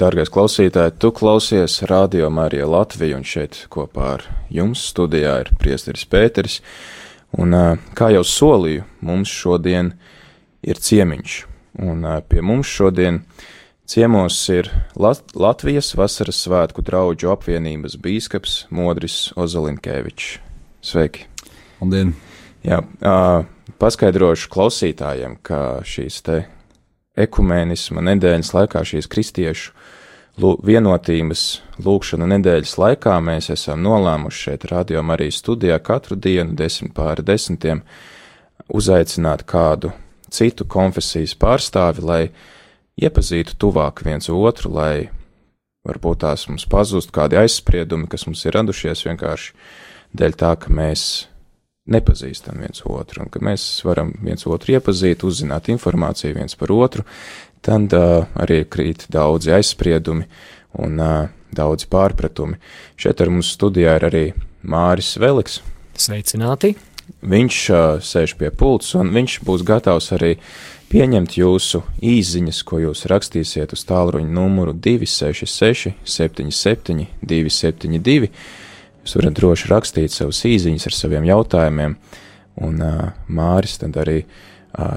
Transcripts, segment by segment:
dārgais klausītāj, tu klausies Radio Marija Latviju, un šeit kopā ar jums studijā ir priesteris Pēteris. Un, kā jau solīju, mums šodien ir ciemiņš, un pie mums šodien ciemos ir Lat Latvijas vasaras svētku draugu apvienības bīskaps Modris Ozolinkēvičs. Sveiki! Labdien! Jā, paskaidrošu klausītājiem, ka šīs te ekumēnisma nedēļas laikā, šīs kristiešu vienotības lūkšanu nedēļas laikā, mēs esam nolēmuši šeit Radio Marijas studijā katru dienu, desmit pāri desmitiem, uzaicināt kādu citu konfesijas pārstāvi, lai iepazītu tuvāk viens otru, lai varbūt tās mums pazust kādi aizspriedumi, kas mums ir radušies vienkārši dēļ tā, ka mēs nepazīstam viens otru, un ka mēs varam viens otru iepazīt, uzzināt informāciju viens par otru, tad uh, arī krīt daudzi aizspriedumi un uh, daudzi pārpratumi. Šeit ar mums studijā ir arī Māris Veliks. Sveicināti! Viņš uh, sēž pie pults, un viņš būs gatavs arī pieņemt jūsu īsiņas, ko jūs rakstīsiet uz tālruņa numuru 266, 77, 272 Jūs varat droši rakstīt savus īsiņas ar saviem jautājumiem, un uh, Māris tad arī uh,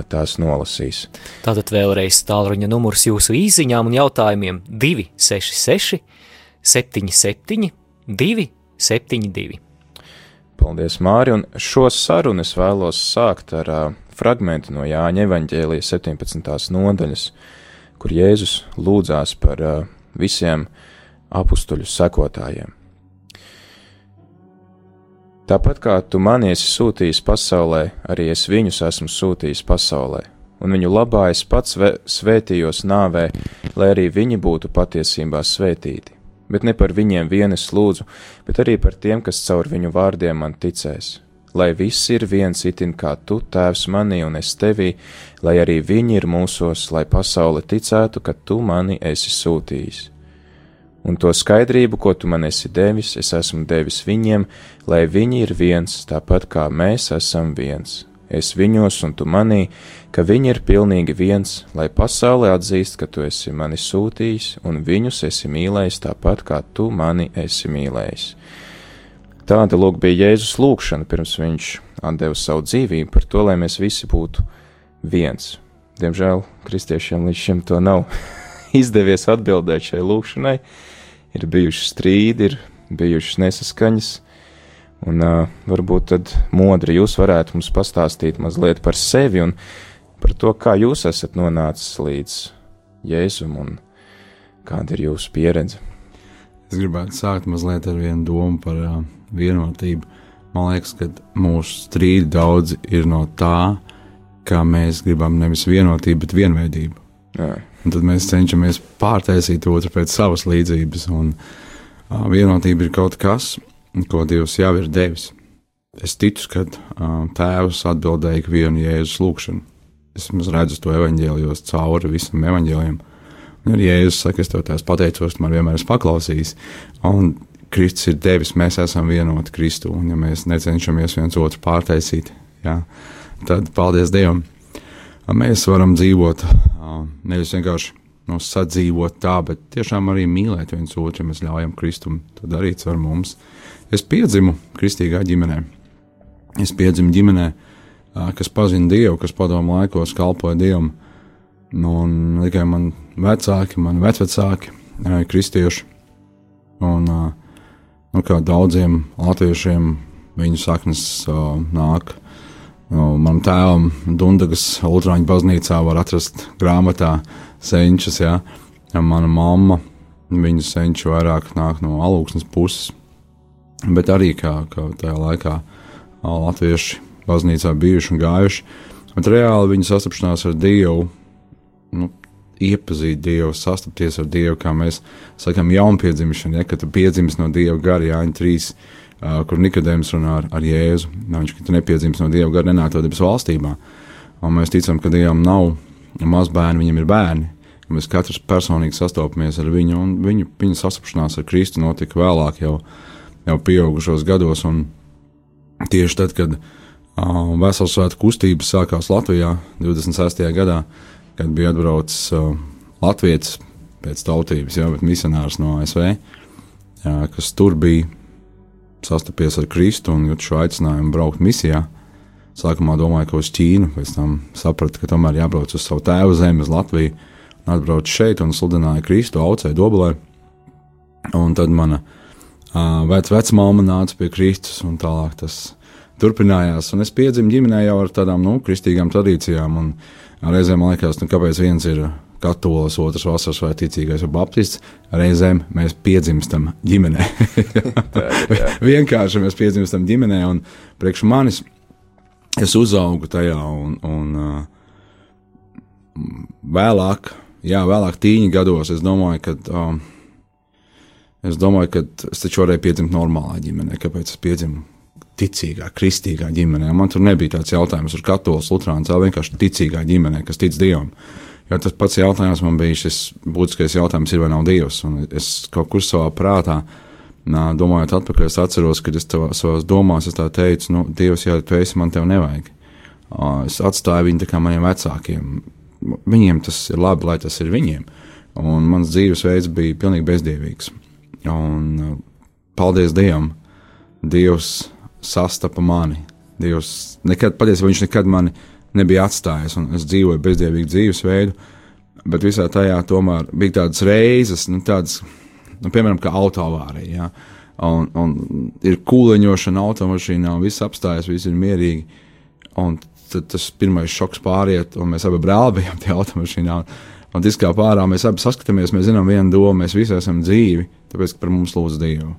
tās nolasīs. Tātad vēlreiz tālruņa numurs jūsu īsiņām un jautājumiem 266, 77, 272. Paldies, Māri, un šo sarunu es vēlos sākt ar uh, fragmentu no Jāņa evaņģēlijas 17. nodaļas, kur Jēzus lūdzās par uh, visiem apstuļu sekotājiem. Tāpat kā tu mani esi sūtījis pasaulē, arī es viņus esmu sūtījis pasaulē, un viņu labā es pats svētījos nāvē, lai arī viņi būtu patiesībā svētīti. Bet ne par viņiem vien es lūdzu, bet arī par tiem, kas caur viņu vārdiem man ticēs. Lai viss ir viens itin kā tu, tēvs manī un es tevī, lai arī viņi ir mūsos, lai pasaule ticētu, ka tu mani esi sūtījis un to skaidrību, ko tu man esi devis, es esmu devis viņiem, lai viņi ir viens, tāpat kā mēs esam viens. Es viņos un tu manī, ka viņi ir pilnīgi viens, lai pasaulē atzīst, ka tu esi mani sūtījis, un viņus esi mīlējis tāpat kā tu mani esi mīlējis. Tāda lūk bija Jēzus lūgšana, pirms viņš atdeva savu dzīvību par to, lai mēs visi būtu viens. Diemžēl kristiešiem līdz šim to nav izdevies atbildēt šai lūgšanai, ir bijuši strīdi, ir bijušas nesaskaņas. Un uh, varbūt tad modri jūs varētu mums pastāstīt mazliet par sevi un par to, kā jūs esat nonācis līdz Jēzum un kāda ir jūsu pieredze. Es gribētu sākt mazliet ar vienu domu par uh, vienotību. Man liekas, ka mūsu strīdi daudz ir no tā, ka mēs gribam nevis vienotību, bet vienveidību. Jā. Un tad mēs cenšamies pārtaisīt otru pēc savas līdzības. Un uh, vienotība ir kaut kas, ko Dievs jau ir devis. Es ticu, ka uh, Tēvs atbildēja ikvienu Jēzus lūgšanu. Es redzu to evaņģēlijos cauri visam evaņģēlijam. Un arī Jēzus saka, es tev tās pateicos, man vienmēr esmu paklausījis. Un Kristus ir devis, mēs esam vienoti Kristu. Un ja mēs necenšamies viens otru pārtaisīt, jā, tad paldies Dievam! Mēs varam dzīvot nevis vienkārši nu, sadzīvot tā, bet tiešām arī mīlēt viens otru, ja mēs ļaujam Kristum to darīt ar mums. Es piedzimu kristīgā ģimenē. Es piedzimu ģimenē, kas pazina Dievu, kas padomu laikos kalpoja Dievam. Nu, un tikai man vecāki, mani vecvecāki, kristieši. Un, nu, kā daudziem latviešiem, viņu saknes nāk Nu, manam tēvam Dunkas Lutāņu baznīcā var atrast grāmatā senčus. Ja? Mana mamma, viņu senču vairāk nāk no alūksnes puses, bet arī kā, kā tajā laikā latvieši baznīcā bijuši un gājuši. Bet reāli viņa sastapšanās ar Dievu, nu, iepazīt Dievu, sastapties ar Dievu, kā mēs sakām, jaunpiedzimšana, ja, kad tu piedzimst no Dieva gara, Jāņa 3 uh, kur Nikodējums runā ar, ar Jēzu. Viņš tu nepiedzimis no Dieva gara nenāk to debes valstībā. Un mēs ticam, ka Dievam nav mazbērni, viņam ir bērni. Mēs katrs personīgi sastopamies ar viņu, un viņu, viņa sastapšanās ar Kristu notika vēlāk, jau, jau pieaugušos gados. Tieši tad, kad uh, Vēstures svētku kustības sākās Latvijā 26. gadā, kad bija atbraucis uh, Latvijas pēc tautības, bet misionārs no ASV, jā, kas tur bija sastapies ar Kristu un jūt šo aicinājumu braukt misijā. Sākumā domāju, ka uz Ķīnu, pēc tam sapratu, ka tomēr jābrauc uz savu tēvu zemi, uz Latviju, atbraucu šeit un sludināju Kristu aucē Dobelē. Un tad mana uh, vec, vecmāma nāca pie Kristus, un tālāk tas turpinājās. Un es piedzimu ģimenē jau ar tādām nu, kristīgām tradīcijām, reizēm man liekas, nu, kāpēc viens ir katolis, otrs vasaras vai ticīgais vai baptists, reizēm mēs piedzimstam ģimenē. Vienkārši mēs piedzimstam ģimenē, un priekš manis es uzaugu tajā, un, un uh, vēlāk, jā, vēlāk tīņa gados, es domāju, ka. Um, Es domāju, ka es taču varēju piedzimt normālā ģimenē. Kāpēc es piedzimu ticīgā, kristīgā ģimenē? Man tur nebija tāds jautājums, ar katolis, lutrāns, vienkārši ticīgā ģimenē, kas tic Dievam. Uh, Jo tas pats jautājums man bija šis būtiskais jautājums, ir vai nav Dievs. Un es kaut kur savā prātā, nā, domājot atpakaļ, es atceros, kad es tavā, savās domās es teicu, nu, Dievs, jā, tu esi, man tev nevajag. Es atstāju viņu tā kā maniem vecākiem. Viņiem tas ir labi, lai tas ir viņiem. Un mans dzīvesveids bija pilnīgi bezdievīgs. Un paldies Dievam, Dievs sastapa mani. Dievs nekad, patiesībā viņš nekad mani nebija atstājis, un es dzīvoju bezdievīgu dzīvesveidu. Bet visā tajā tomēr bija tādas reizes, nu, tādas, nu, piemēram, kā autoavārija. Ja? Un, un ir kūleņošana automašīnā, un viss apstājas, viss ir mierīgi. Un tad tas pirmais šoks pāriet, un mēs abi brāli bijām tajā automašīnā. Un, un tas kā pārā mēs abi saskatāmies, mēs zinām vienu domu, mēs visi esam dzīvi, tāpēc, ka par mums lūdz Dievu.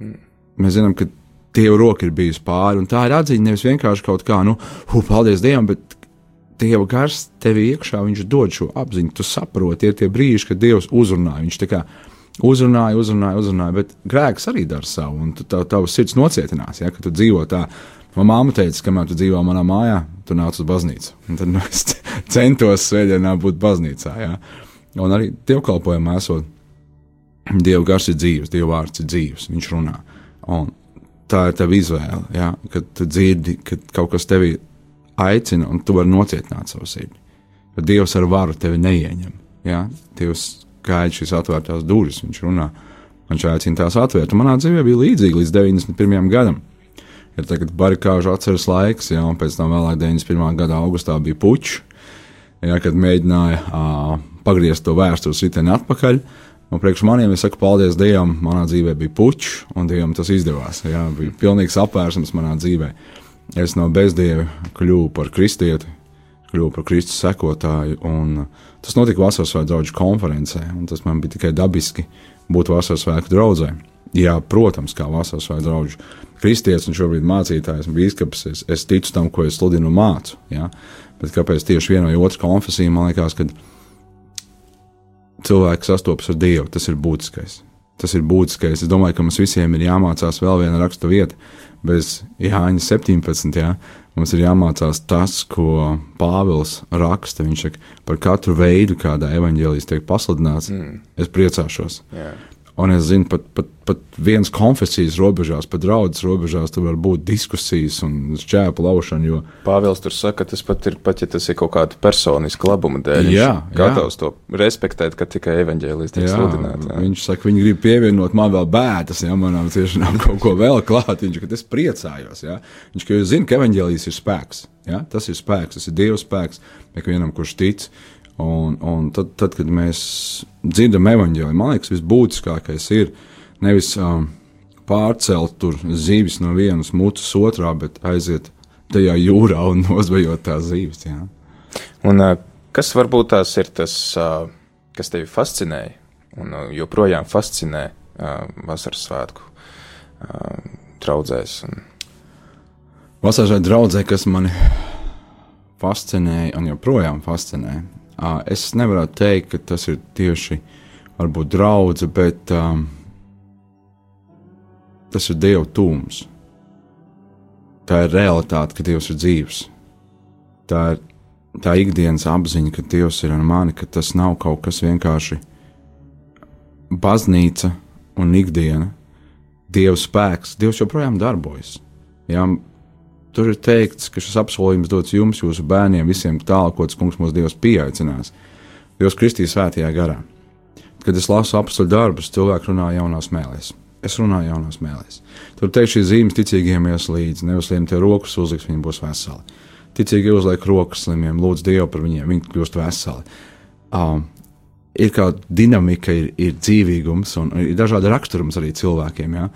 Mm. Mēs zinām, ka Dieva roka ir bijusi pāri. Tā ir atziņa nevis vienkārši kaut kā, nu, hu, paldies Dievam, bet Dieva gars tev iekšā, viņš dod šo apziņu. Tu saproti, ir tie brīži, kad Dievs uzrunā. Viņš tā kā uzrunāja, uzrunāja, uzrunāja, bet grēks arī dara savu, un tā tavs sirds nocietinās, ja, ka tu dzīvo tā. Manā māte teica, kamēr tu dzīvo manā mājā, tu nāc uz baznīcu. Un tad nu, es centos svētdienā būt baznīcā. Ja. Un arī dievkalpojumā esot, Dieva gars ir dzīves, Dieva vārds ir dzīves, viņš runā. Un tā ir tava izvēle. Ja? Kad tu dzirdi, ka kaut kas tevi aicina, un tu vari nocietināt savu sirdi. Kad Dievs ar varu tevi neieņem. Ja? Dievs gaida šīs atvērtās durvis, viņš runā. Viņš aicina tās atvērt. Un manā dzīvē bija līdzīgi līdz 91. gadam. Ir tagad barikāžu atceres laiks, ja, un pēc tam vēlāk 91. gada augustā bija puķis, kad mēģināja uh, pagriezt to vēstures riteni atpakaļ. Uh, Un priekš maniem es saku, paldies Dievam, manā dzīvē bija puķis, un Dievam tas izdevās. Jā, bija pilnīgs apvērsums manā dzīvē. Es no bezdieva kļuvu par kristieti, kļuvu par Kristus sekotāju, un tas notika Vasaras svētku draugu konferencē, un tas man bija tikai dabiski būt Vasaras svētku draugai. Jā, protams, kā Vasaras svētku draugs, kristietis un šobrīd mācītājs un bīskaps, es, es ticu tam, ko es sludinu un mācu. Jā. Bet kāpēc tieši viena vai otra konfesija man liekas, ka cilvēks sastopas ar Dievu. Tas ir būtiskais. Tas ir būtiskais. Es domāju, ka mums visiem ir jāmācās vēl viena raksta vieta. Bez Jāņa 17. Jā, mums ir jāmācās tas, ko Pāvils raksta. Viņš saka, par katru veidu, kādā evaņģēlijas tiek pasludināts, mm. es priecāšos. Yeah. Un es zinu, pat, pat, pat vienas konfesijas robežās, pat draudzes robežās, tur var būt diskusijas un šķēpu laušana. Jo... Pāvils tur saka, tas pat ir, pat ja tas ir kaut kāda personiska labuma dēļ. Jā, gatavs to respektēt, ka tikai evaņģēlijas tiek sludināts. Viņš saka, viņi grib pievienot man vēl bēdas, ja manām ciešanām kaut ko vēl klāt. Viņš, ka es priecājos, ja. Viņš, ka jūs zināt, ka evaņģēlijas ir spēks. Ja? Tas ir spēks, tas ir Dieva spēks, ikvienam, kurš tic. Un, un tad, tad, kad mēs dzirdam evaņģēliju, man liekas, visbūtiskākais ir nevis um, pārcelt tur zīves no vienas mutes otrā, bet aiziet tajā jūrā un nozvejot tās zīves. Jā. Un, uh, kas varbūt tās ir tas, uh, kas tevi fascinēja un uh, joprojām fascinē vasaras svētku draudzēs? Un... Vasaras draudzē, kas mani fascinēja un joprojām fascinē, Es nevaru teikt, ka tas ir tieši varbūt draudzība, bet um, tas ir Dieva tūms. Tā ir realitāte, ka Dievs ir dzīves. Tā ir tā ikdienas apziņa, ka Dievs ir ar mani, ka tas nav kaut kas vienkārši baznīca un ikdiena. Dieva spēks, Dievs joprojām darbojas. Jā, Tur ir teikts, ka šis apsolījums dots jums, jūsu bērniem, visiem tālāk, ko tas kungs mūsu Dievs pieaicinās. Dievs Kristīs svētajā garā. kad es lasu apakstu darbus, cilvēki runā jaunās mēlēs. Es runāju jaunās mēlēs. Tur teikt, šīs zīmes ticīgiem ies līdzi. Neuzliek tie rokas uzliks, viņi būs veseli. Ticīgi uzliek rokas slimiem, lūdz Dievu par viņiem, viņi kļūst veseli. Um, ir kāda dinamika, ir, ir dzīvīgums un ir dažādi raksturums arī cilvēkiem. Ja?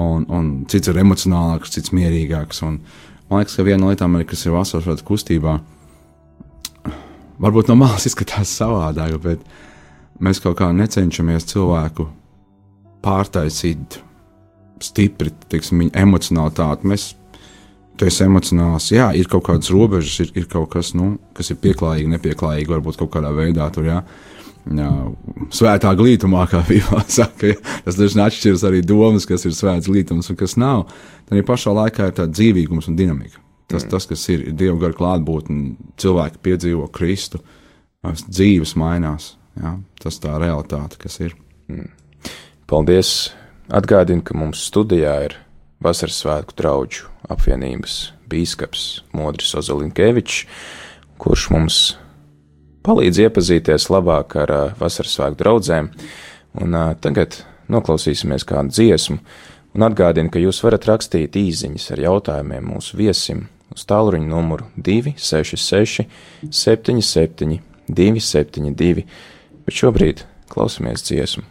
Un, un cits ir emocionālāks, cits mierīgāks. Un, man liekas, ka viena no lietām, kas ir vasaras kustībā, varbūt no malas izskatās savādāk, bet mēs kaut kā necenšamies cilvēku pārtaisīt stipri, teiksim, viņa emocionalitāti. Mēs tu esi emocionāls, jā, ir kaut kādas robežas, ir, ir kaut kas, nu, kas ir pieklājīgi, nepieklājīgi, varbūt kaut kādā veidā tur, jā. Jā, svētā glītumā, kā Bībelē saka, ja, tas dažkārt atšķiras arī domas, kas ir svēts glītums un kas nav. Arī pašā laikā ir tāds dzīvīgums un dinamika. Tas, mm. tas kas ir, Dieva gara klātbūtne, cilvēki piedzīvo Kristu, dzīves mainās. Jā, tas tā realitāte, kas ir. Mm. Paldies! Atgādinu, ka mums studijā ir Vasaras svētku draugu apvienības bīskaps Modris Ozolinkevičs, kurš mums palīdz iepazīties labāk ar vasaras svētku draugiem. Un tagad noklausīsimies kādu dziesmu, un atgādinu, ka jūs varat rakstīt īsiņas ar jautājumiem mūsu viesim uz tālruņa numuru 266, 77, 272, bet šobrīd klausamies dziesmu.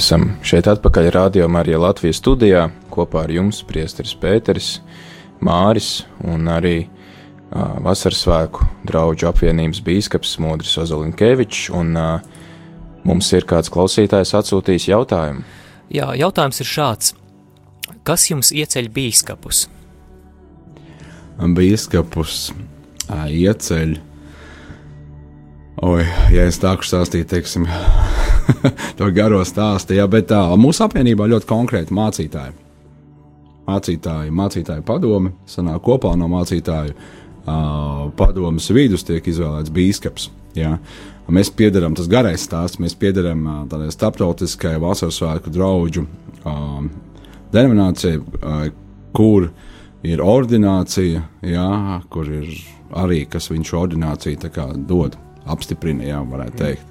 Esam šeit atpakaļ rādījumā arī Latvijas studijā. Kopā ar jums priesteris Pēteris, Māris un arī uh, Vasaras svēku draugu apvienības bīskaps Modris Ozolinkevičs. Un uh, mums ir kāds klausītājs atsūtījis jautājumu. Jā, jautājums ir šāds. Kas jums ieceļ bīskapus? Bīskapus ieceļ. Oi, ja es tādu stāstītu, teiksim, to garo stāstu. Jā, bet tā, mūsu apvienībā ļoti konkrēti mācītāji. mācītāji, mācītāju padome, sanāk kopā no mācītāju uh, padomas vidus tiek izvēlēts bīskaps. Jā. Mēs piedarām, tas garais stāsts, mēs piedarām uh, tādai starptautiskai vasaras svētku draugu uh, denominācijai, uh, kur ir ordinācija, jā, kur ir arī kas viņš ordināciju dod, apstiprina, jā, varētu teikt.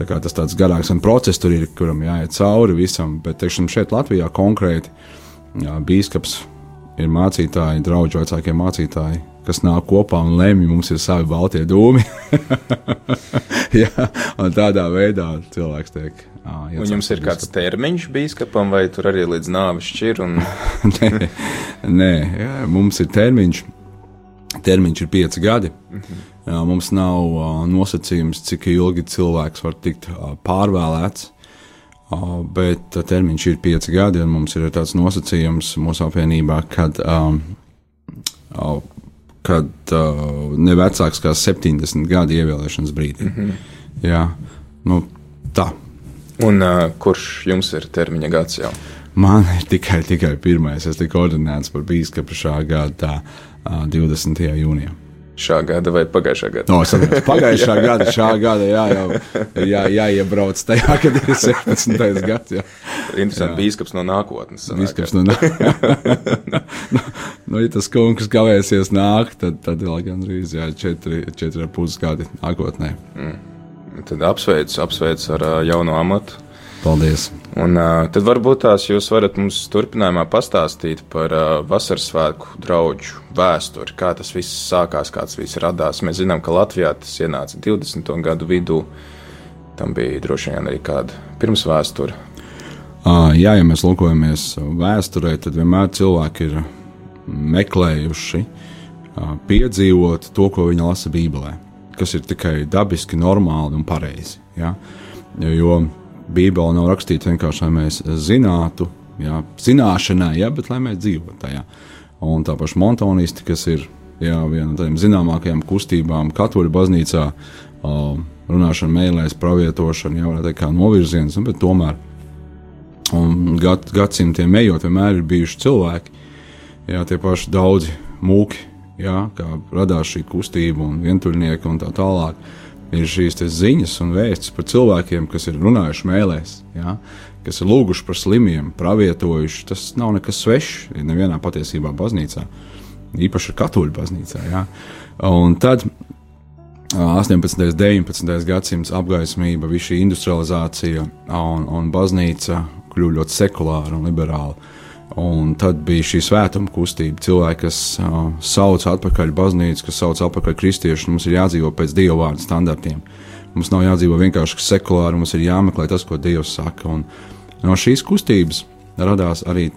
Tā kā tas tāds garāks process tur ir, kuram jāiet cauri visam, bet teiksim, šeit Latvijā konkrēti jā, bīskaps ir mācītāji, draugi vecākie mācītāji, kas nāk kopā un lemj, mums ir savi baltie dūmi. jā, un tādā veidā cilvēks tiek. Un jums ir kāds termiņš biskupam, vai tur arī līdz nāves šķir? Un... nē, nē jā, mums ir termiņš. Termiņš ir pieci gadi. Mm -hmm. Mums nav nosacījums, cik ilgi cilvēks var tikt pārvēlēts, bet termiņš ir pieci gadi, un mums ir tāds nosacījums mūsu apvienībā, kad, kad ne vecāks kā 70 gadu ievēlēšanas brīdī. Mm -hmm. Jā, nu, tā. Un uh, kurš jums ir termiņa gads jau? Man ir tikai, tikai pirmais. Es tiku ordinēts par bīskapu šā gada uh, 20. jūnijā šā gada vai pagājušā gada? No, sapratu, pagājušā gada, šā gada, jā, jau jā, jāiebrauc tajā, kad ir 17. gads. Jā. Interesanti, bīskaps no nākotnes. Bīskaps no nākotnes. nu, nu, ja tas kungs kavēsies nāk, tad, tad vēl gandrīz, jā, četri, četri ar pus gadi nākotnē. Mm. Tad apsveic, apsveic ar jauno amatu. Paldies! Un, uh, tad varbūt tās jūs varat mums turpinājumā pastāstīt par uh, vasaras svētku draugu vēsturi, kā tas viss sākās, kāds viss radās. Mēs zinām, ka Latvijā tas ienāca 20. gadu vidū. Tam bija droši vien arī kāda pirmsvēsture. Uh, jā, ja mēs lūkojamies vēsturē, tad vienmēr cilvēki ir meklējuši uh, piedzīvot to, ko viņi lasa Bībelē, kas ir tikai dabiski, normāli un pareizi. Ja? Jo Bībele nav rakstīta vienkārši, lai mēs zinātu, jā, zināšanai, jā, bet lai mēs dzīvotu tajā. Un tā paša montonisti, kas ir jā, viena no tādām zināmākajām kustībām katoļu baznīcā, uh, runāšana mēlēs, pravietošana, jau teikt, kā novirziens, nu, bet tomēr gad, gadsimtiem ejot, vienmēr ir bijuši cilvēki, jā, tie paši daudzi mūki, jā, kā radās šī kustība un vientuļnieki un tā tālāk ir šīs ziņas un vēstis par cilvēkiem, kas ir runājuši mēlēs, ja, kas ir lūguši par slimiem, pravietojuši. Tas nav nekas svešs nevienā patiesībā baznīcā, īpaši katoļu baznīcā. Ja. Un tad 18. un 19. gadsimts apgaismība, visa šī industrializācija un, un baznīca kļuva ļoti sekulāra un liberāla. Un tad bija šī svētuma kustība. Cilvēki, kas uh, sauc atpakaļ baznīcu, kas sauc atpakaļ kristiešus, mums ir jādzīvo pēc dieva vārdu standartiem. Mums nav jādzīvo vienkārši sekulāri, mums ir jāmeklē tas, ko Dievs saka. Un no šīs kustības radās arī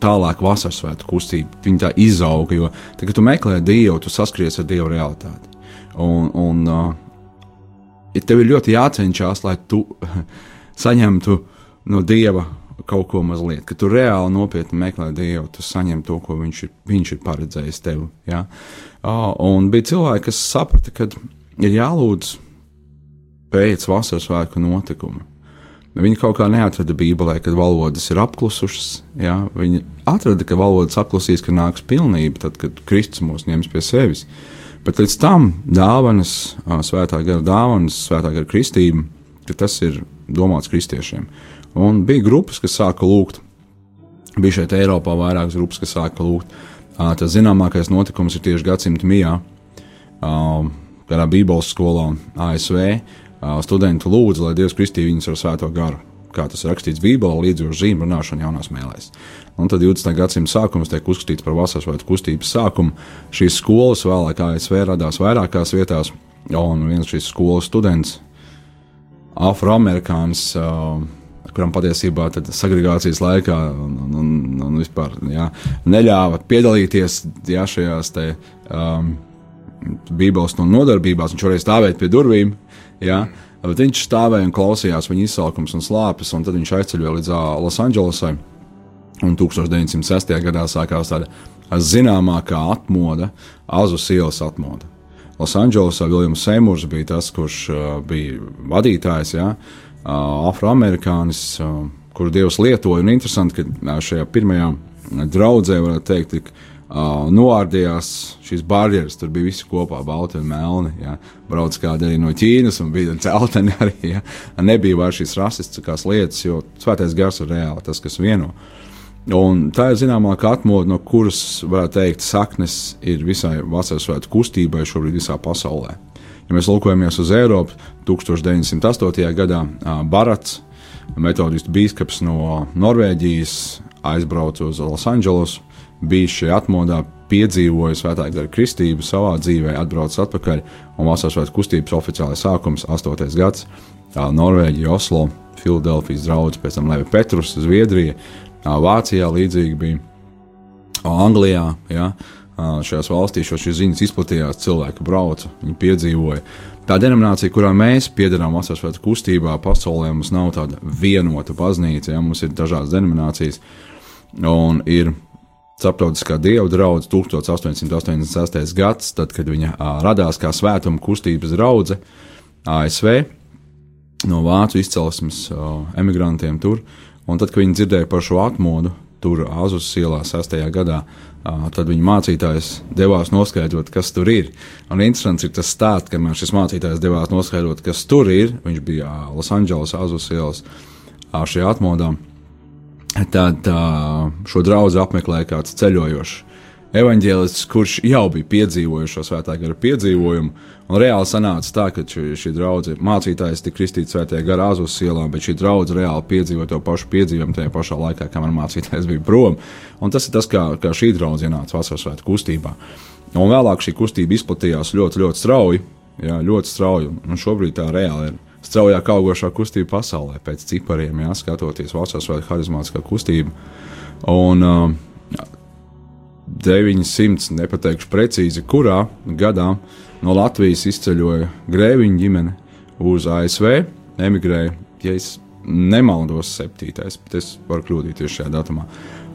tālāk vasaras svētku kustība. Viņa tā izauga, jo tad, kad tu meklē Dievu, tu saskries ar Dieva realitāti. Un, un uh, tev ir ļoti jācenšas, lai tu saņemtu no Dieva kaut ko mazliet, ka tu reāli nopietni meklē Dievu, tu saņem to, ko viņš ir, viņš ir paredzējis tev. Ja? Un bija cilvēki, kas saprata, ka ir jālūdz pēc vasaras svētku notikuma. Viņi kaut kā neatrada Bībelē, kad valodas ir apklusušas. Ja? Viņi atrada, ka valodas apklusīs, ka nāks pilnība, tad, kad Kristus mūs ņems pie sevis. Bet līdz tam dāvanas, svētā gara dāvanas, svētā gara kristība, tas ir domāts kristiešiem. Un bija grupas, kas sāka lūgt. Bija šeit Eiropā vairākas grupas, kas sāka lūgt. Tas zināmākais notikums ir tieši gadsimta mijā, kādā Bībeles skolā ASV. Studenti lūdza, lai Dievs kristīja viņus ar svēto garu. Kā tas rakstīts Bībelē, līdz ar zīmēm runāšanu jaunās mēlēs. Un tad 20. gadsimta sākums tiek uzskatīts par vasaras vai kustības sākumu. Šīs skolas vēlāk ASV radās vairākās vietās, un viens šīs skolas students, afroamerikānis, uh, kuram patiesībā segregācijas laikā un, un, un, vispār jā, neļāva piedalīties jā, šajās te, um, Bībeles nodarbībās. Viņš varēja stāvēt pie durvīm. Jā, bet viņš stāvēja un klausījās viņa izsaukums un slāpes, un tad viņš aizceļoja līdz uh, Losandželosai. Un 1906. gadā sākās tāda zināmākā atmoda, Azus ielas atmoda. Losandželosā Viljams Seimurs bija tas, kurš uh, bija vadītājs. Jā, afroamerikānis, kuru Dievs lietoja. Un interesanti, ka šajā pirmajā draudzē, varētu teikt, tik uh, noārdījās šīs barjeras. Tur bija visi kopā, balti un melni. Ja. Brauc kādi arī no Ķīnas, un bija celteni arī. Ja. Nebija vairs šīs rasistiskās lietas, jo svētais gars ir reāli tas, kas vieno. Un tā ir zināmā atmodu, no kuras, varētu teikt, saknes ir visai vasaras svētku kustībai šobrīd visā pasaulē. Ja mēs lūkojamies uz Eiropu, 1908. gadā Barats, metodistu biskups no Norvēģijas, aizbrauca uz Losandželosu, bija šajā atmodā, piedzīvoja svētā gara kristību savā dzīvē, atbraucis atpakaļ, un vasaras svētku kustības oficiālais sākums, 8. gads, Norvēģija, Oslo, Filadelfijas draugs, pēc tam Levi Petrus, Zviedrija, Vācijā līdzīgi bija, Anglijā. Ja, šajās valstīs šīs ziņas izplatījās, cilvēki brauca, viņi piedzīvoja. Tā denominācija, kurā mēs piedarām vasaras svētku kustībā, pasaulē mums nav tāda vienota baznīca, ja mums ir dažādas denominācijas. Un ir starptautiskā dieva draudzene 1886. gads, tad, kad viņa radās kā svētuma kustības draudzene ASV no vācu izcelsmes emigrantiem tur. Un tad, kad viņi dzirdēja par šo atmodu, tur Azus ielā 6. gadā, tad viņa mācītājs devās noskaidrot, kas tur ir. Un interesants ir tas stāsts, ka šis mācītājs devās noskaidrot, kas tur ir. Viņš bija Losandželos, Azus ielas šajā atmodā. Tad šo draugu apmeklēja kāds ceļojošs evaņģēlists, kurš jau bija piedzīvojis šo svētā gara piedzīvojumu. Un reāli sanāca tā, ka šī, šī draudzene mācītājs tika kristīts svētajā garā Azūras ielā, bet šī draudzene reāli piedzīvoja to pašu piedzīvojumu tajā pašā laikā, kamēr mācītājs bija prom. Un tas ir tas, kā, kā šī draudzene ienāca vasaras svētku kustībā. Un vēlāk šī kustība izplatījās ļoti, ļoti strauji. Jā, ļoti strauji. Un šobrīd tā reāli ir straujāk augošā kustība pasaulē, pēc cipariem, jā, skatoties vasaras svētku harizmātiskā kustība. Un, uh, 900, nepateikšu precīzi, kurā gadā no Latvijas izceļoja Grēviņa ģimene uz ASV, emigrēja, ja es nemaldos, septītais, bet es varu kļūdīties šajā datumā.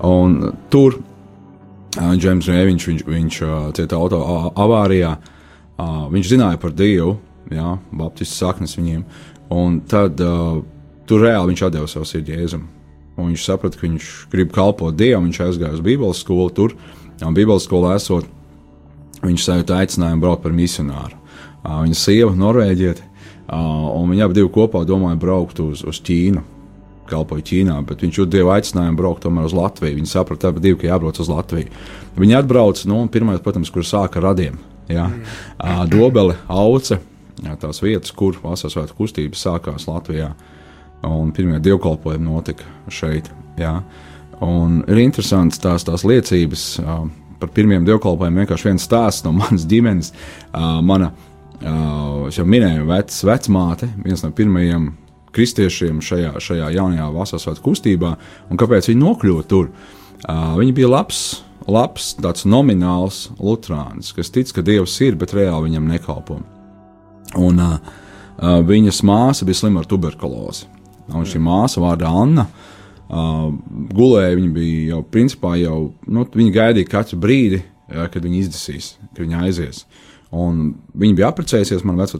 Un tur Džeims Rēviņš, viņš, viņš cieta auto avārijā, viņš zināja par Dievu, jā, baptistu saknes viņiem, un tad uh, tur reāli viņš atdeva savu sirdi Jēzum. Un viņš saprata, ka viņš grib kalpot Dievam, viņš aizgāja uz Bībeles skolu tur, uh, Un Bībeles skolā esot, viņš sajūta aicinājumu braukt par misionāru. Viņa sieva, norvēģiete, un viņi abi kopā domāja braukt uz, uz Ķīnu. Kalpoja Ķīnā, bet viņš jūtas dievu aicinājumu braukt tomēr uz Latviju. Viņi saprata, abi divi, ka jābrauc uz Latviju. Viņi atbrauca, nu, pirmais, protams, kur sāka radiem. Jā. Dobele, auce, jā, tās vietas, kur vasaras svētku kustības sākās Latvijā. Un pirmie dievkalpojumi notika šeit. Jā. Un ir interesants tās, tās liecības par pirmiem dievkalpojumiem. Vienkārši viens stāsts no manas ģimenes. Mana, jau minēju, vec, vecmāte, viens no pirmajiem kristiešiem šajā, šajā jaunajā vasaras svētku kustībā, un kāpēc viņi nokļuva tur. Viņi bija labs, labs, tāds nomināls lutrāns, kas tic, ka Dievs ir, bet reāli viņam nekalpo. Un uh, viņas māsa bija slima ar tuberkulozi. Un šī māsa vārdā Anna uh, Uh, gulēja, viņi bija jau, principā, jau, nu, viņi gaidīja katru brīdi, ja, kad viņi izdesīs, kad viņi aizies. Un viņi bija apprecējusies, man vec,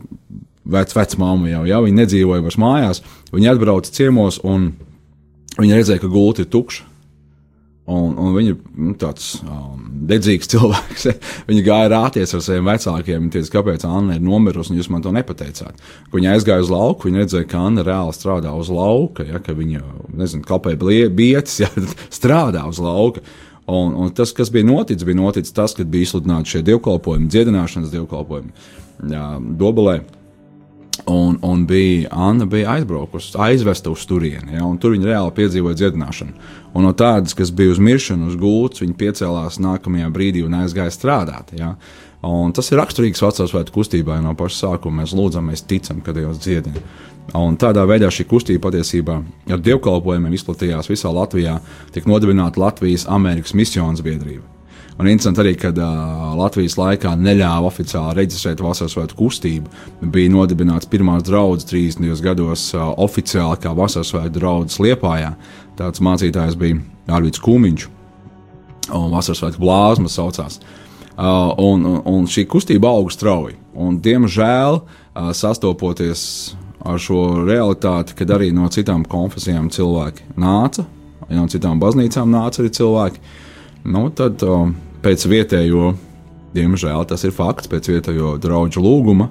vec, vecmāma jau, ja, viņi nedzīvoja vairs mājās, viņi atbrauca ciemos un viņi redzēja, ka gulti ir tukša. Un, un viņa ir nu, tāds um, dedzīgs cilvēks. viņa gāja rāties ar saviem vecākiem. Teica, kāpēc Anna ir nomirusi, un jūs man to nepateicāt. Kad viņa aizgāja uz lauku, viņa redzēja, ka Anna reāli strādā uz lauka, ja, ka viņa, nezinu, kāpēc bietis, ja, strādā uz lauka. Un, un tas, kas bija noticis, bija noticis tas, kad bija izsludināti šie dievkalpojumi, dziedināšanas dievkalpojumi Dobelē. Un, un bija Anna bija aizbraukusi, aizvesta uz turieni, ja, un tur viņa reāli piedzīvoja dziedināšanu. Un no tādas, kas bija uz miršanu, uz gultas, viņa piecēlās nākamajā brīdī un aizgāja strādāt. Ja. Un tas ir raksturīgs vecās svētku kustībai no paša sākuma. Mēs lūdzam, mēs ticam, ka Dievs dziedina. Un tādā veidā šī kustība patiesībā ar dievkalpojumiem izplatījās visā Latvijā, tika nodibināta Latvijas Amerikas misijas biedrība. Un interesanti arī, ka uh, Latvijas laikā neļāva oficiāli reģistrēt vasaras svētku kustību. Bija nodibināts pirmās draudzes 30. gados uh, oficiāli kā vasaras svētku draugs Liepājā. Tāds mācītājs bija Arvids Kūmiņš, un vasaras svētku blāzma saucās. Uh, un, un šī kustība auga strauji. Un, diemžēl, uh, sastopoties ar šo realitāti, kad arī no citām konfesijām cilvēki nāca no citām baznīcām nāca arī cilvēki. Nu, tad uh, pēc vietējo, diemžēl tas ir fakts, pēc vietējo draugu lūguma,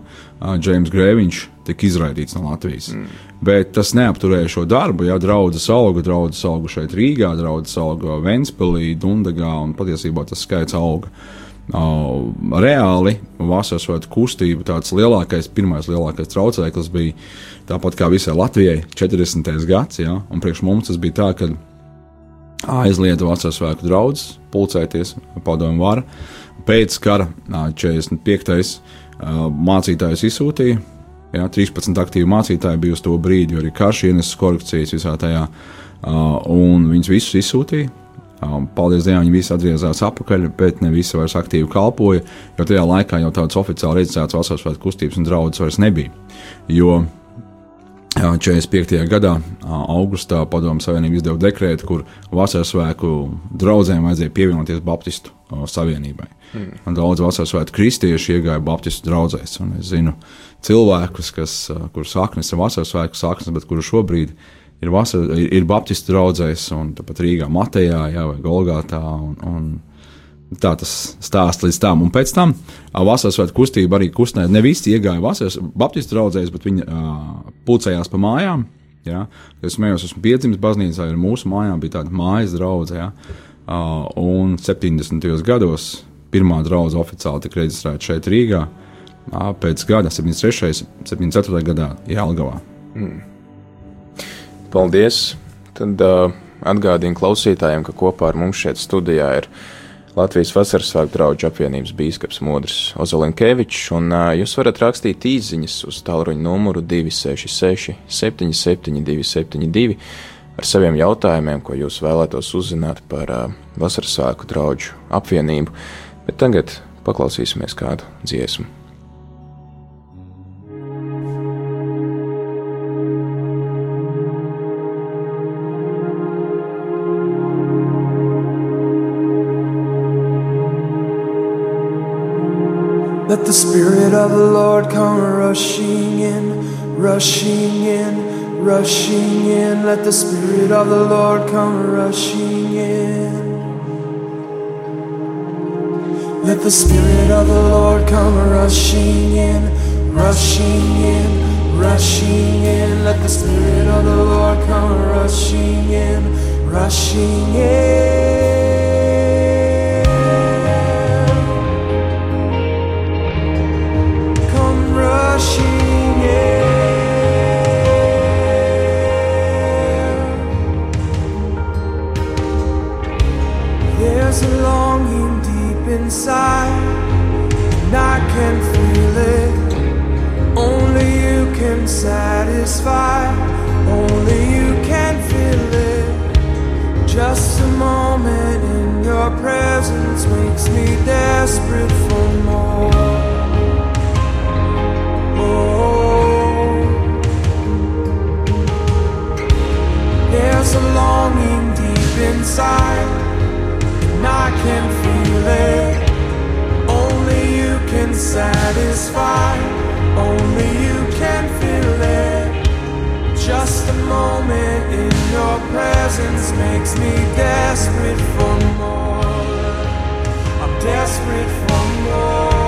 James Grēviņš tika izraidīts no Latvijas. Mm. Bet tas neapturēja šo darbu. Jā, draudzes auga, draudzes auga šeit Rīgā, draudzes auga Ventspēlī, Dundagā, un patiesībā tas skaits auga. Uh, reāli vasaras svētku kustība, tāds lielākais, pirmais lielākais traucēklis bija tāpat kā visai Latvijai, 40. gads. Ja? Un priekš mums tas bija tā, ka aizlieta vasaras svētku draugs pulcēties, padomu vara. Pēc kara 45. mācītājs izsūtīja. Ja, 13 aktīvi mācītāji bija uz to brīdi, jo arī karš ienesis korekcijas visā tajā, un viņus visus izsūtīja. Paldies Dievam, viņi visi atgriezās atpakaļ, bet ne visi vairs aktīvi kalpoja, jo tajā laikā jau tādas oficiāli reģistrētas vasaras svētku kustības un draudzes vairs nebija. Jo 45. gadā, augustā, Padomu Savienība izdeva dekrētu, kur vasaras svētku draugiem vajadzēja pievienoties Baptistu Savienībai. Mm. Daudz vasaras svētku kristieši iegāja Baptistu draugzēs. Es zinu cilvēkus, kas, kurus saknes ir vasaras svētku saknes, bet kuru šobrīd ir, vasar, ir, ir Baptistu draugzēs, un tāpat Rīgā, Matejā jā, vai Golgātā. Un, un, Tā tas stāsts līdz tam. Un pēc tam vasaras svētku kustība arī kustināja. Ne visi iegāja vasaras Baptistu draugzēs, bet viņi uh, pulcējās pa mājām. Ja? Es smējos, esmu piedzimis baznīcā, jo mūsu mājā bija tāda mājas draudzene. Ja? Uh, un 70. gados pirmā draudzene oficiāli tika reģistrēta šeit Rīgā. Uh, pēc gada, 73. un 74. gadā Jālgavā. Mm. Paldies! Tad uh, atgādinu klausītājiem, ka kopā ar mums šeit studijā ir Latvijas Vasaras svētku draugu apvienības bīskaps Modris Ozolinkevičs, un jūs varat rakstīt īsiņas uz tālruņa numuru 266 77 272 ar saviem jautājumiem, ko jūs vēlētos uzzināt par Vasaras svētku draugu apvienību, bet tagad paklausīsimies kādu dziesmu. Let the Spirit of the Lord come rushing in, rushing in, rushing in. Let the Spirit of the Lord come rushing in. Let the Spirit of the Lord come rushing in, rushing in, rushing in. Let the Spirit of the Lord come rushing in, rushing in. Satisfy, only you can feel it. Just a moment in your presence makes me desperate for more. Oh, there's a longing deep inside, and I can feel it Only you can satisfy, only you can. Just a moment in your presence makes me desperate for more. I'm desperate for more.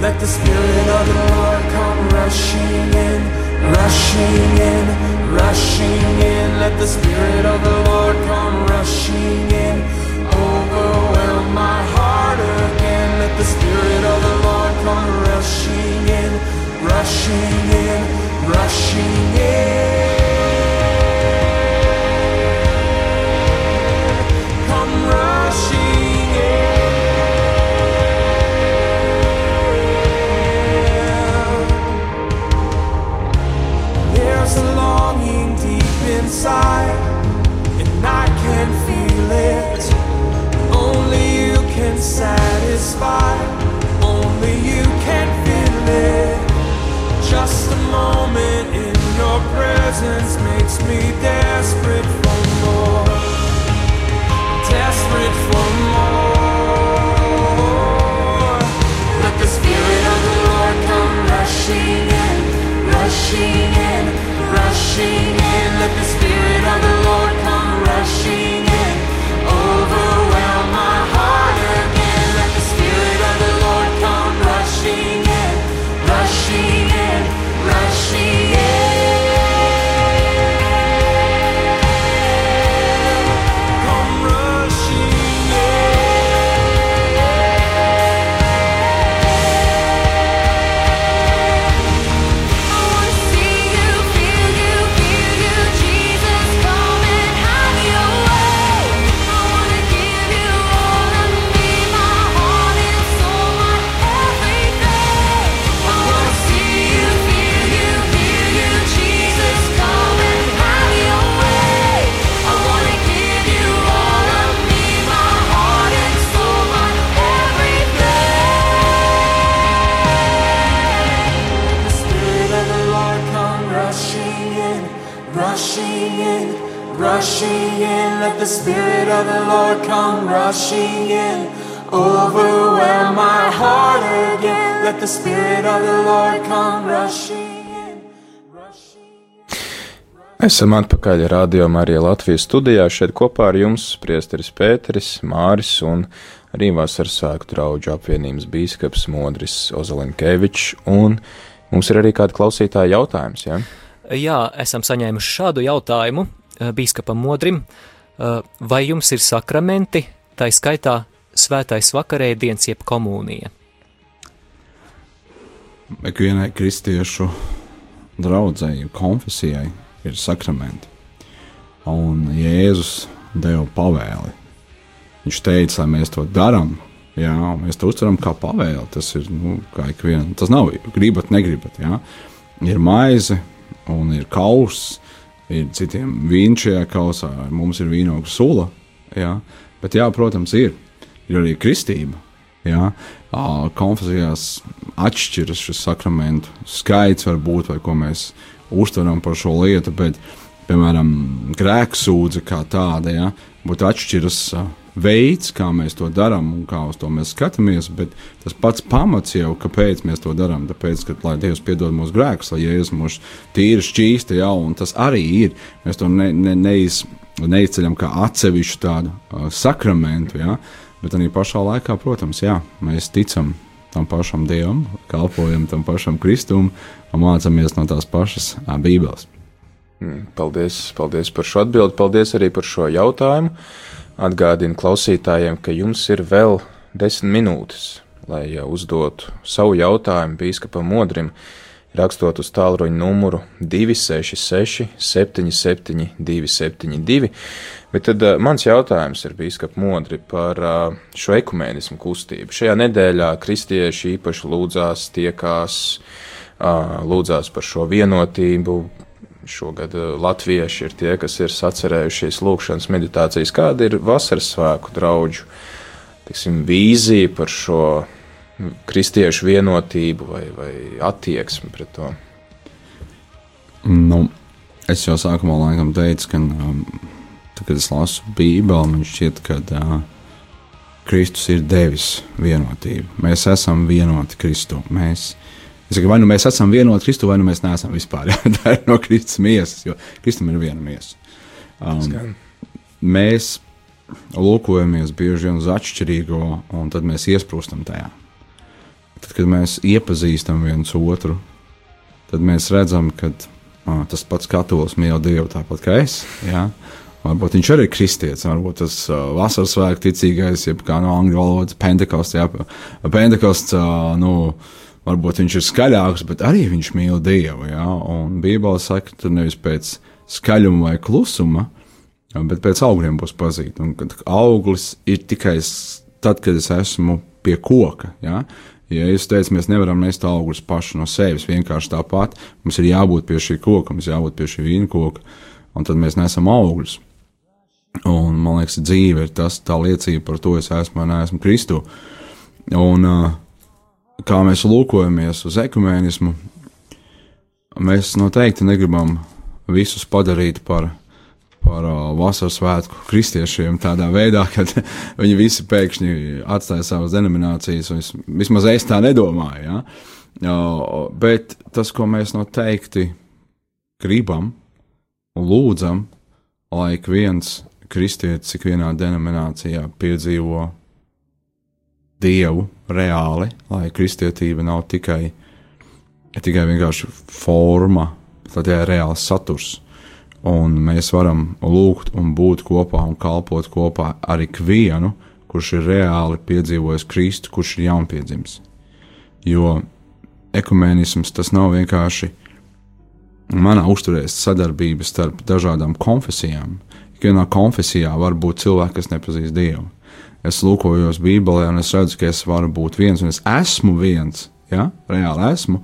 Let the Spirit of the Lord come rushing in, rushing in, rushing in. Let the Spirit of the Lord come rushing in, overwhelm my heart again. Let the Spirit of the Lord come rushing in, rushing in, rushing in. Come rushing in. There's a longing deep inside, and I can feel it. Only you can satisfy. presence makes me dance. Spirit of the Lord come rushing in. Overwhelm my heart again. Let the Spirit of the Lord come rushing in. Rushing in. Esam atpakaļ rādījumā arī Latvijas studijā. Šeit kopā ar jums priesteris Pēteris, Māris un arī vasaras sāku draugu apvienības bīskaps Modris Ozalinkevičs. Un mums ir arī kāda klausītāja jautājums, ja? Jā, esam saņēmuši šādu jautājumu eh, bīskapam Modrim. Eh, Vai jums ir sakramenti, tā skaitā svētais vakarēdiens jeb komunija? Ikvienai kristiešu draudzēji, konfesijai ir sakramenti. Un Jēzus deva pavēli. Viņš teica, lai mēs to darām. Jā, mēs to uztveram kā pavēli. Tas ir nu, kā ikviena. Tas nav gribat, negribat. Jā. Ir maize un ir kauss. Ir citiem vīns šajā kausā, mums ir vīnogu sula. Jā. Bet, jā, protams, ir. Ir arī kristība. Jā. Konfesijās atšķiras šis sakramentu skaits, varbūt, vai ko mēs uztveram par šo lietu, bet, piemēram, grēksūdze kā tāda, ja, būtu atšķiras ā, veids, kā mēs to darām un kā uz to mēs skatāmies, bet tas pats pamats jau, kāpēc mēs to darām, tāpēc, ka, lai Dievs piedod mūsu grēkus, lai Jēzus mūs tīri šķīsta, ja, un tas arī ir, mēs to ne, ne, neiz, neizceļam kā atsevišķu tādu uh, sakramentu, ja, bet arī pašā laikā, protams, jā, mēs ticam tam pašam Dievam, kalpojam tam pašam Kristum un mācāmies no tās pašas Bībeles. Mm, Paldies, paldies par šo atbildi, paldies arī par šo jautājumu. Atgādinu klausītājiem, ka jums ir vēl desmit minūtes, lai uzdotu savu jautājumu bīskapam Modrim, rakstot uz tālruņa numuru 266 77 272. Bet tad uh, mans jautājums ir bīskap Modri par uh, šo ekumēnismu kustību. Šajā nedēļā kristieši īpaši lūdzās, tiekās, uh, lūdzās par šo vienotību, Šogad eh, latvieši ir tie, kas ir sacerējušies lūkšanas meditācijas. Kāda ir vasaras svēku draugu tiksim, vīzija par šo kristiešu vienotību vai, vai attieksmi pret to? Nu, es jau sākumā laikam teicu, ka, um, tad, kad es lasu Bībeli, man šķiet, ka uh, Kristus ir devis vienotību. Mēs esam vienoti Kristu. Mēs, es saku, vai nu mēs esam vienoti Kristu, vai nu mēs neesam vispār. Jā, tā ir no Kristus miesas, jo Kristum ir viena miesa. Um, mēs lūkojamies bieži vien uz atšķirīgo, un tad mēs iesprūstam tajā. Tad, kad mēs iepazīstam viens otru, tad mēs redzam, ka ah, tas pats katolis mīl Dievu tāpat kā es. Jā. Varbūt viņš arī ir kristietis, varbūt tas uh, vasaras svētku ticīgais, jeb kā no angļu valodas pentekosts, jā, pentekosts, uh, nu, varbūt viņš ir skaļāks, bet arī viņš mīl Dievu, jā, un Bībele saka, tur nevis pēc skaļuma vai klusuma, bet pēc augļiem būs pazīt. Un kad auglis ir tikai tad, kad es esmu pie koka. Ja, ja es teicu, mēs nevaram nest augļus paši no sevis, vienkārši tāpat. Mums ir jābūt pie šī koka, mums jābūt pie šī vīna koka, un tad mēs nesam augļus. Un, man liekas, dzīve ir tas, tā liecība par to, es esmu vai neesmu Kristu. Un uh, kā mēs lūkojamies uz ekumēnismu, mēs noteikti negribam visus padarīt par par vasaras svētku kristiešiem tādā veidā, ka viņi visi pēkšņi atstāja savas denominācijas, es, vismaz es tā nedomāju. Ja? Bet tas, ko mēs noteikti gribam un lūdzam, lai ik viens kristietis ikvienā denominācijā piedzīvo dievu reāli, lai kristietība nav tikai, tikai vienkārši forma, bet ir reāls saturs un mēs varam lūgt un būt kopā un kalpot kopā ar ikvienu, kurš ir reāli piedzīvojis Kristu, kurš ir jaunpiedzimis. Jo ekumēnisms tas nav vienkārši manā uzturēs sadarbība starp dažādām konfesijām. Ikvienā konfesijā var būt cilvēki, kas nepazīst Dievu. Es lūkojos Bībelē, un es redzu, ka es varu būt viens, un es esmu viens. Ja? Reāli esmu.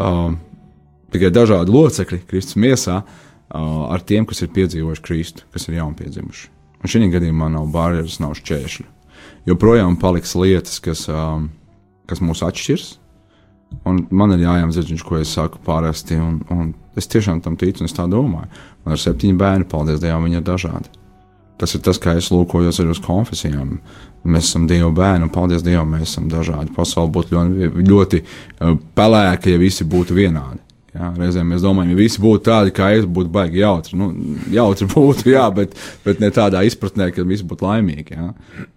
Um, tikai dažādi locekļi Kristus miesā, uh, ar tiem, kas ir piedzīvojuši Kristu, kas ir jaunpiedzimuši. Un šī gadījumā nav barjeras, nav šķēršļu. Joprojām paliks lietas, kas, um, kas mūs atšķirs. Un man ir jāiemdzird, ko es saku parasti, un, un es tiešām tam ticu, un es tā domāju. Man ir septiņi bērni, paldies Dievam, viņi ir dažādi. Tas ir tas, kā es lūkojos arī uz konfesijām. Mēs esam Dieva bērni, un paldies Dievam, mēs esam dažādi. Pasaule būtu ļoti, ļoti uh, pelēka, ja visi būtu vienādi. Jā, reizēm mēs domājam, ja visi būtu tādi, kā es, būtu baigi jautri. Nu, jautri būtu, jā, bet, bet ne tādā izpratnē, ka visi būtu laimīgi. Jā.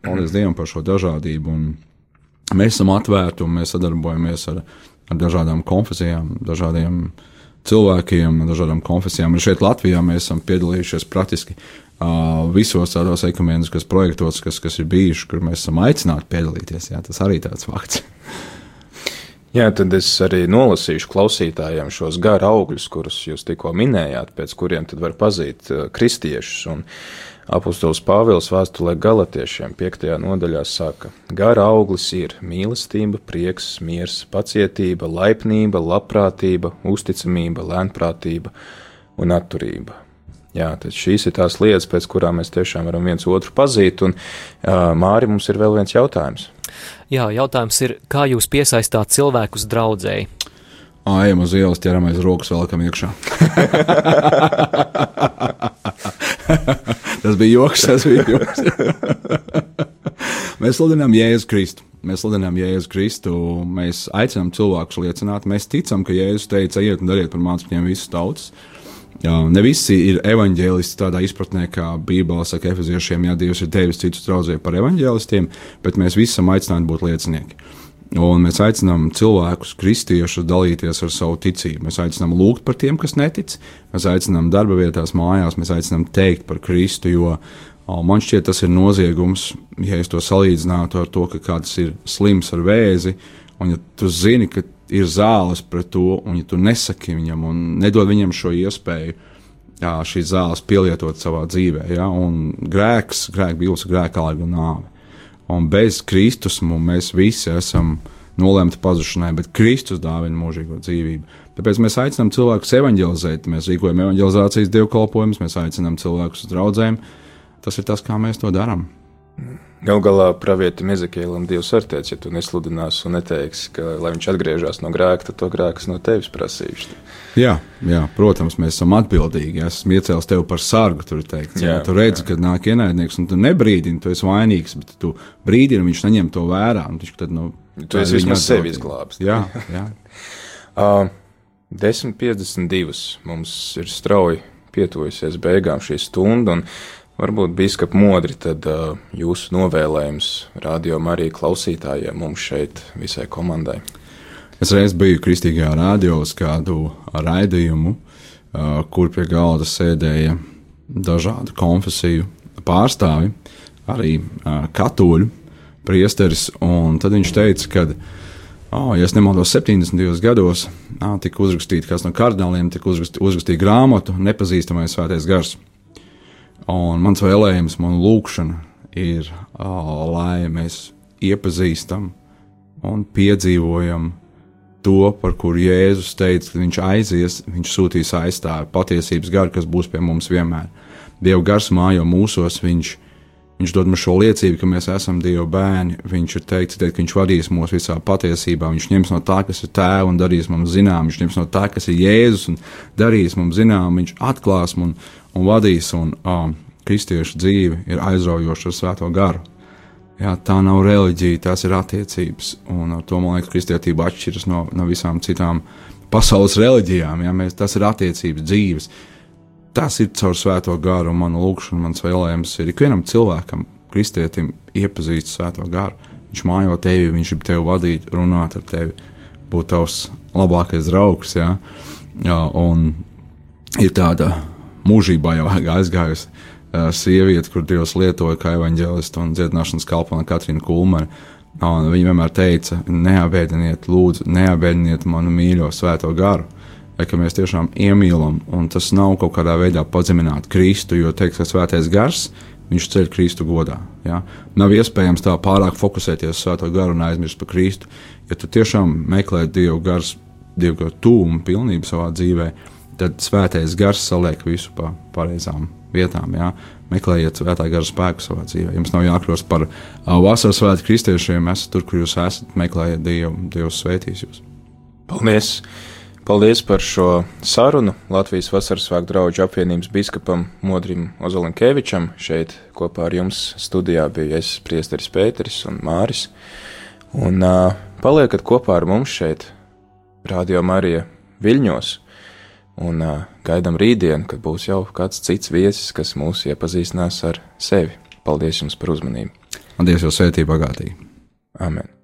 Paldies Dievam par šo dažādību. Un mēs esam atvērti un mēs sadarbojamies ar, ar dažādām konfesijām, dažādiem cilvēkiem, dažādām konfesijām. Un šeit Latvijā mēs esam piedalījušies praktiski visos tādos ekumēniskos projektos, kas, kas ir bijuši, kur mēs esam aicināti piedalīties. Jā, tas arī tāds fakts. Jā, tad es arī nolasīšu klausītājiem šos gara augļus, kurus jūs tikko minējāt, pēc kuriem tad var pazīt kristiešus. Un apustulis Pāvils vēstulē galotiešiem 5. nodaļā saka, gara auglis ir mīlestība, prieks, miers, pacietība, laipnība, labprātība, uzticamība, lēnprātība un atturība. Jā, tad šīs ir tās lietas, pēc kurām mēs tiešām varam viens otru pazīt, un uh, Māri mums ir vēl viens jautājums. Jā, jautājums ir, kā jūs piesaistāt cilvēkus draudzēji? Ejam uz ielas, ķeramies rokas, velkam iekšā. tas bija joks, tas bija joks. mēs sludinām Jēzu Kristu. Mēs sludinām Jēzu Kristu, mēs aicinām cilvēkus liecināt. Mēs ticam, ka Jēzus teica, ejiet un dariet par mācekļiem visas tautas. Jā, ne visi ir evanģēlisti tādā izpratnē, kā Bībelē saka, efeziešiem, ja Dievs ir devis citus draugus par evanģēlistiem, bet mēs visi esam aicināti būt liecinieki. Un mēs aicinām cilvēkus, kristiešus, dalīties ar savu ticību. Mēs aicinām lūgt par tiem, kas netic, mēs aicinām darba vietās, mājās, mēs aicinām teikt par Kristu, jo man šķiet, tas ir noziegums, ja es to salīdzinātu ar to, ka kāds ir slims ar vēzi, un ja tu zini, ka ir zāles pret to, un ja tu nesaki viņam un nedod viņam šo iespēju, jā, šīs zāles pielietot savā dzīvē, ja, un grēks, grēks, bijis grēka alga nāve. Un bez Kristus mēs visi esam nolemti pazušanai, bet Kristus dāvina mūžīgo dzīvību. Tāpēc mēs aicinām cilvēkus evanģelizēt, mēs rīkojam evanģelizācijas dievkalpojumus, mēs aicinām cilvēkus uz draugiem. Tas ir tas, kā mēs to darām. Galu galā pravietim Ezekēlam Dievs var teikt, ja tu nesludinās un neteiksi, ka, lai viņš atgriežas no grēka, tad to grēks no tevis prasīšu. Jā, jā, protams, mēs esam atbildīgi. Es esmu iecēlis tevi par sargu. Tur teikts, jā, jā, tu redzi, jā. kad nāk ienaidnieks, un tu nebrīdini, tu esi vainīgs, bet tu brīdini, viņš neņem to vērā. Viņš, tad, nu, tu esi vismaz sevi izglābs. Jā, jā. uh, 10.52 mums ir strauji pietuvusies beigām šī stunda. Varbūt biskup modri, tad uh, jūsu novēlējums radio arī klausītājiem mums šeit visai komandai. Es reiz biju kristīgajā radio uz kādu raidījumu, uh, kur pie galda sēdēja dažādu konfesiju pārstāvi, arī uh, katoļu priesteris, un tad viņš teica, ka, oh, ja es nemaldos, 70. gados tika uzrakstīta kāds no kardināliem, tika uzrakstīta grāmatu Nepazīstamais svētais gars. Un mans vēlējums, man lūkšana ir, lai mēs iepazīstam un piedzīvojam to, par kuru Jēzus teica, ka viņš aizies, viņš sūtīs aizstāvi patiesības garu, kas būs pie mums vienmēr. Dieva gars mājo mūsos, viņš, viņš dod mums šo liecību, ka mēs esam Dieva bērni. Viņš ir teicis, ka viņš vadīs mūs visā patiesībā. Viņš ņems no tā, kas ir tēvs, un darīs mums zinām. Viņš ņems no tā, kas ir Jēzus, un darīs mums zinām. Viņš atklās mums un vadīs, un um, kristiešu dzīve ir aizraujoša ar svēto garu. Jā, tā nav reliģija, tās ir attiecības, un ar to man liekas, kristietība atšķiras no, no visām citām pasaules reliģijām. Jā, mēs, tas ir attiecības dzīves. Tas ir caur svēto garu, un mana lūkšana, mans vēlējums ir ikvienam cilvēkam, kristietim, iepazīt svēto garu. Viņš mājo tevi, viņš grib tevi vadīt, runāt ar tevi, būt tavs labākais draugs. Jā, jā un ir tāda mūžībā jau aizgājusi sieviete, kur Dievs lietoja kā evanģēlistu un dziedināšanas kalpone Katrīna Kulmane. Un viņa vienmēr teica, neapbēdiniet, lūdzu, neapbēdiniet manu mīļo svēto garu. Vai, ka mēs tiešām iemīlam, un tas nav kaut kādā veidā pazemināt Kristu, jo teiks, ka svētais gars, viņš ceļ Kristu godā. Ja? Nav iespējams tā pārāk fokusēties uz svēto garu un aizmirst par Kristu. Ja tu tiešām meklē Dievu garu tūmu, pilnību savā dzīvēm, tad svētais gars saliek visu pa pareizām vietām. Jā. Meklējiet svētā gara spēku savā dzīvē. Jums nav jākļūst par vasaras svētku kristiešiem. Esat tur, kur jūs esat. Meklējiet Dievu, Dievs svētīs jūs. Paldies! Paldies par šo sarunu Latvijas Vasaras svētku draugu apvienības biskupam Modrim Ozolinkevičam. Šeit kopā ar jums studijā bija es, Priesteris Pēteris un Māris. Un uh, paliekat kopā ar mums šeit, Radio Marija Viļņos, un uh, gaidam rītdienu, kad būs jau kāds cits viesis, kas mūs iepazīstinās ar sevi. Paldies jums par uzmanību! Un Dievs jau svētī bagātīgi! Amen!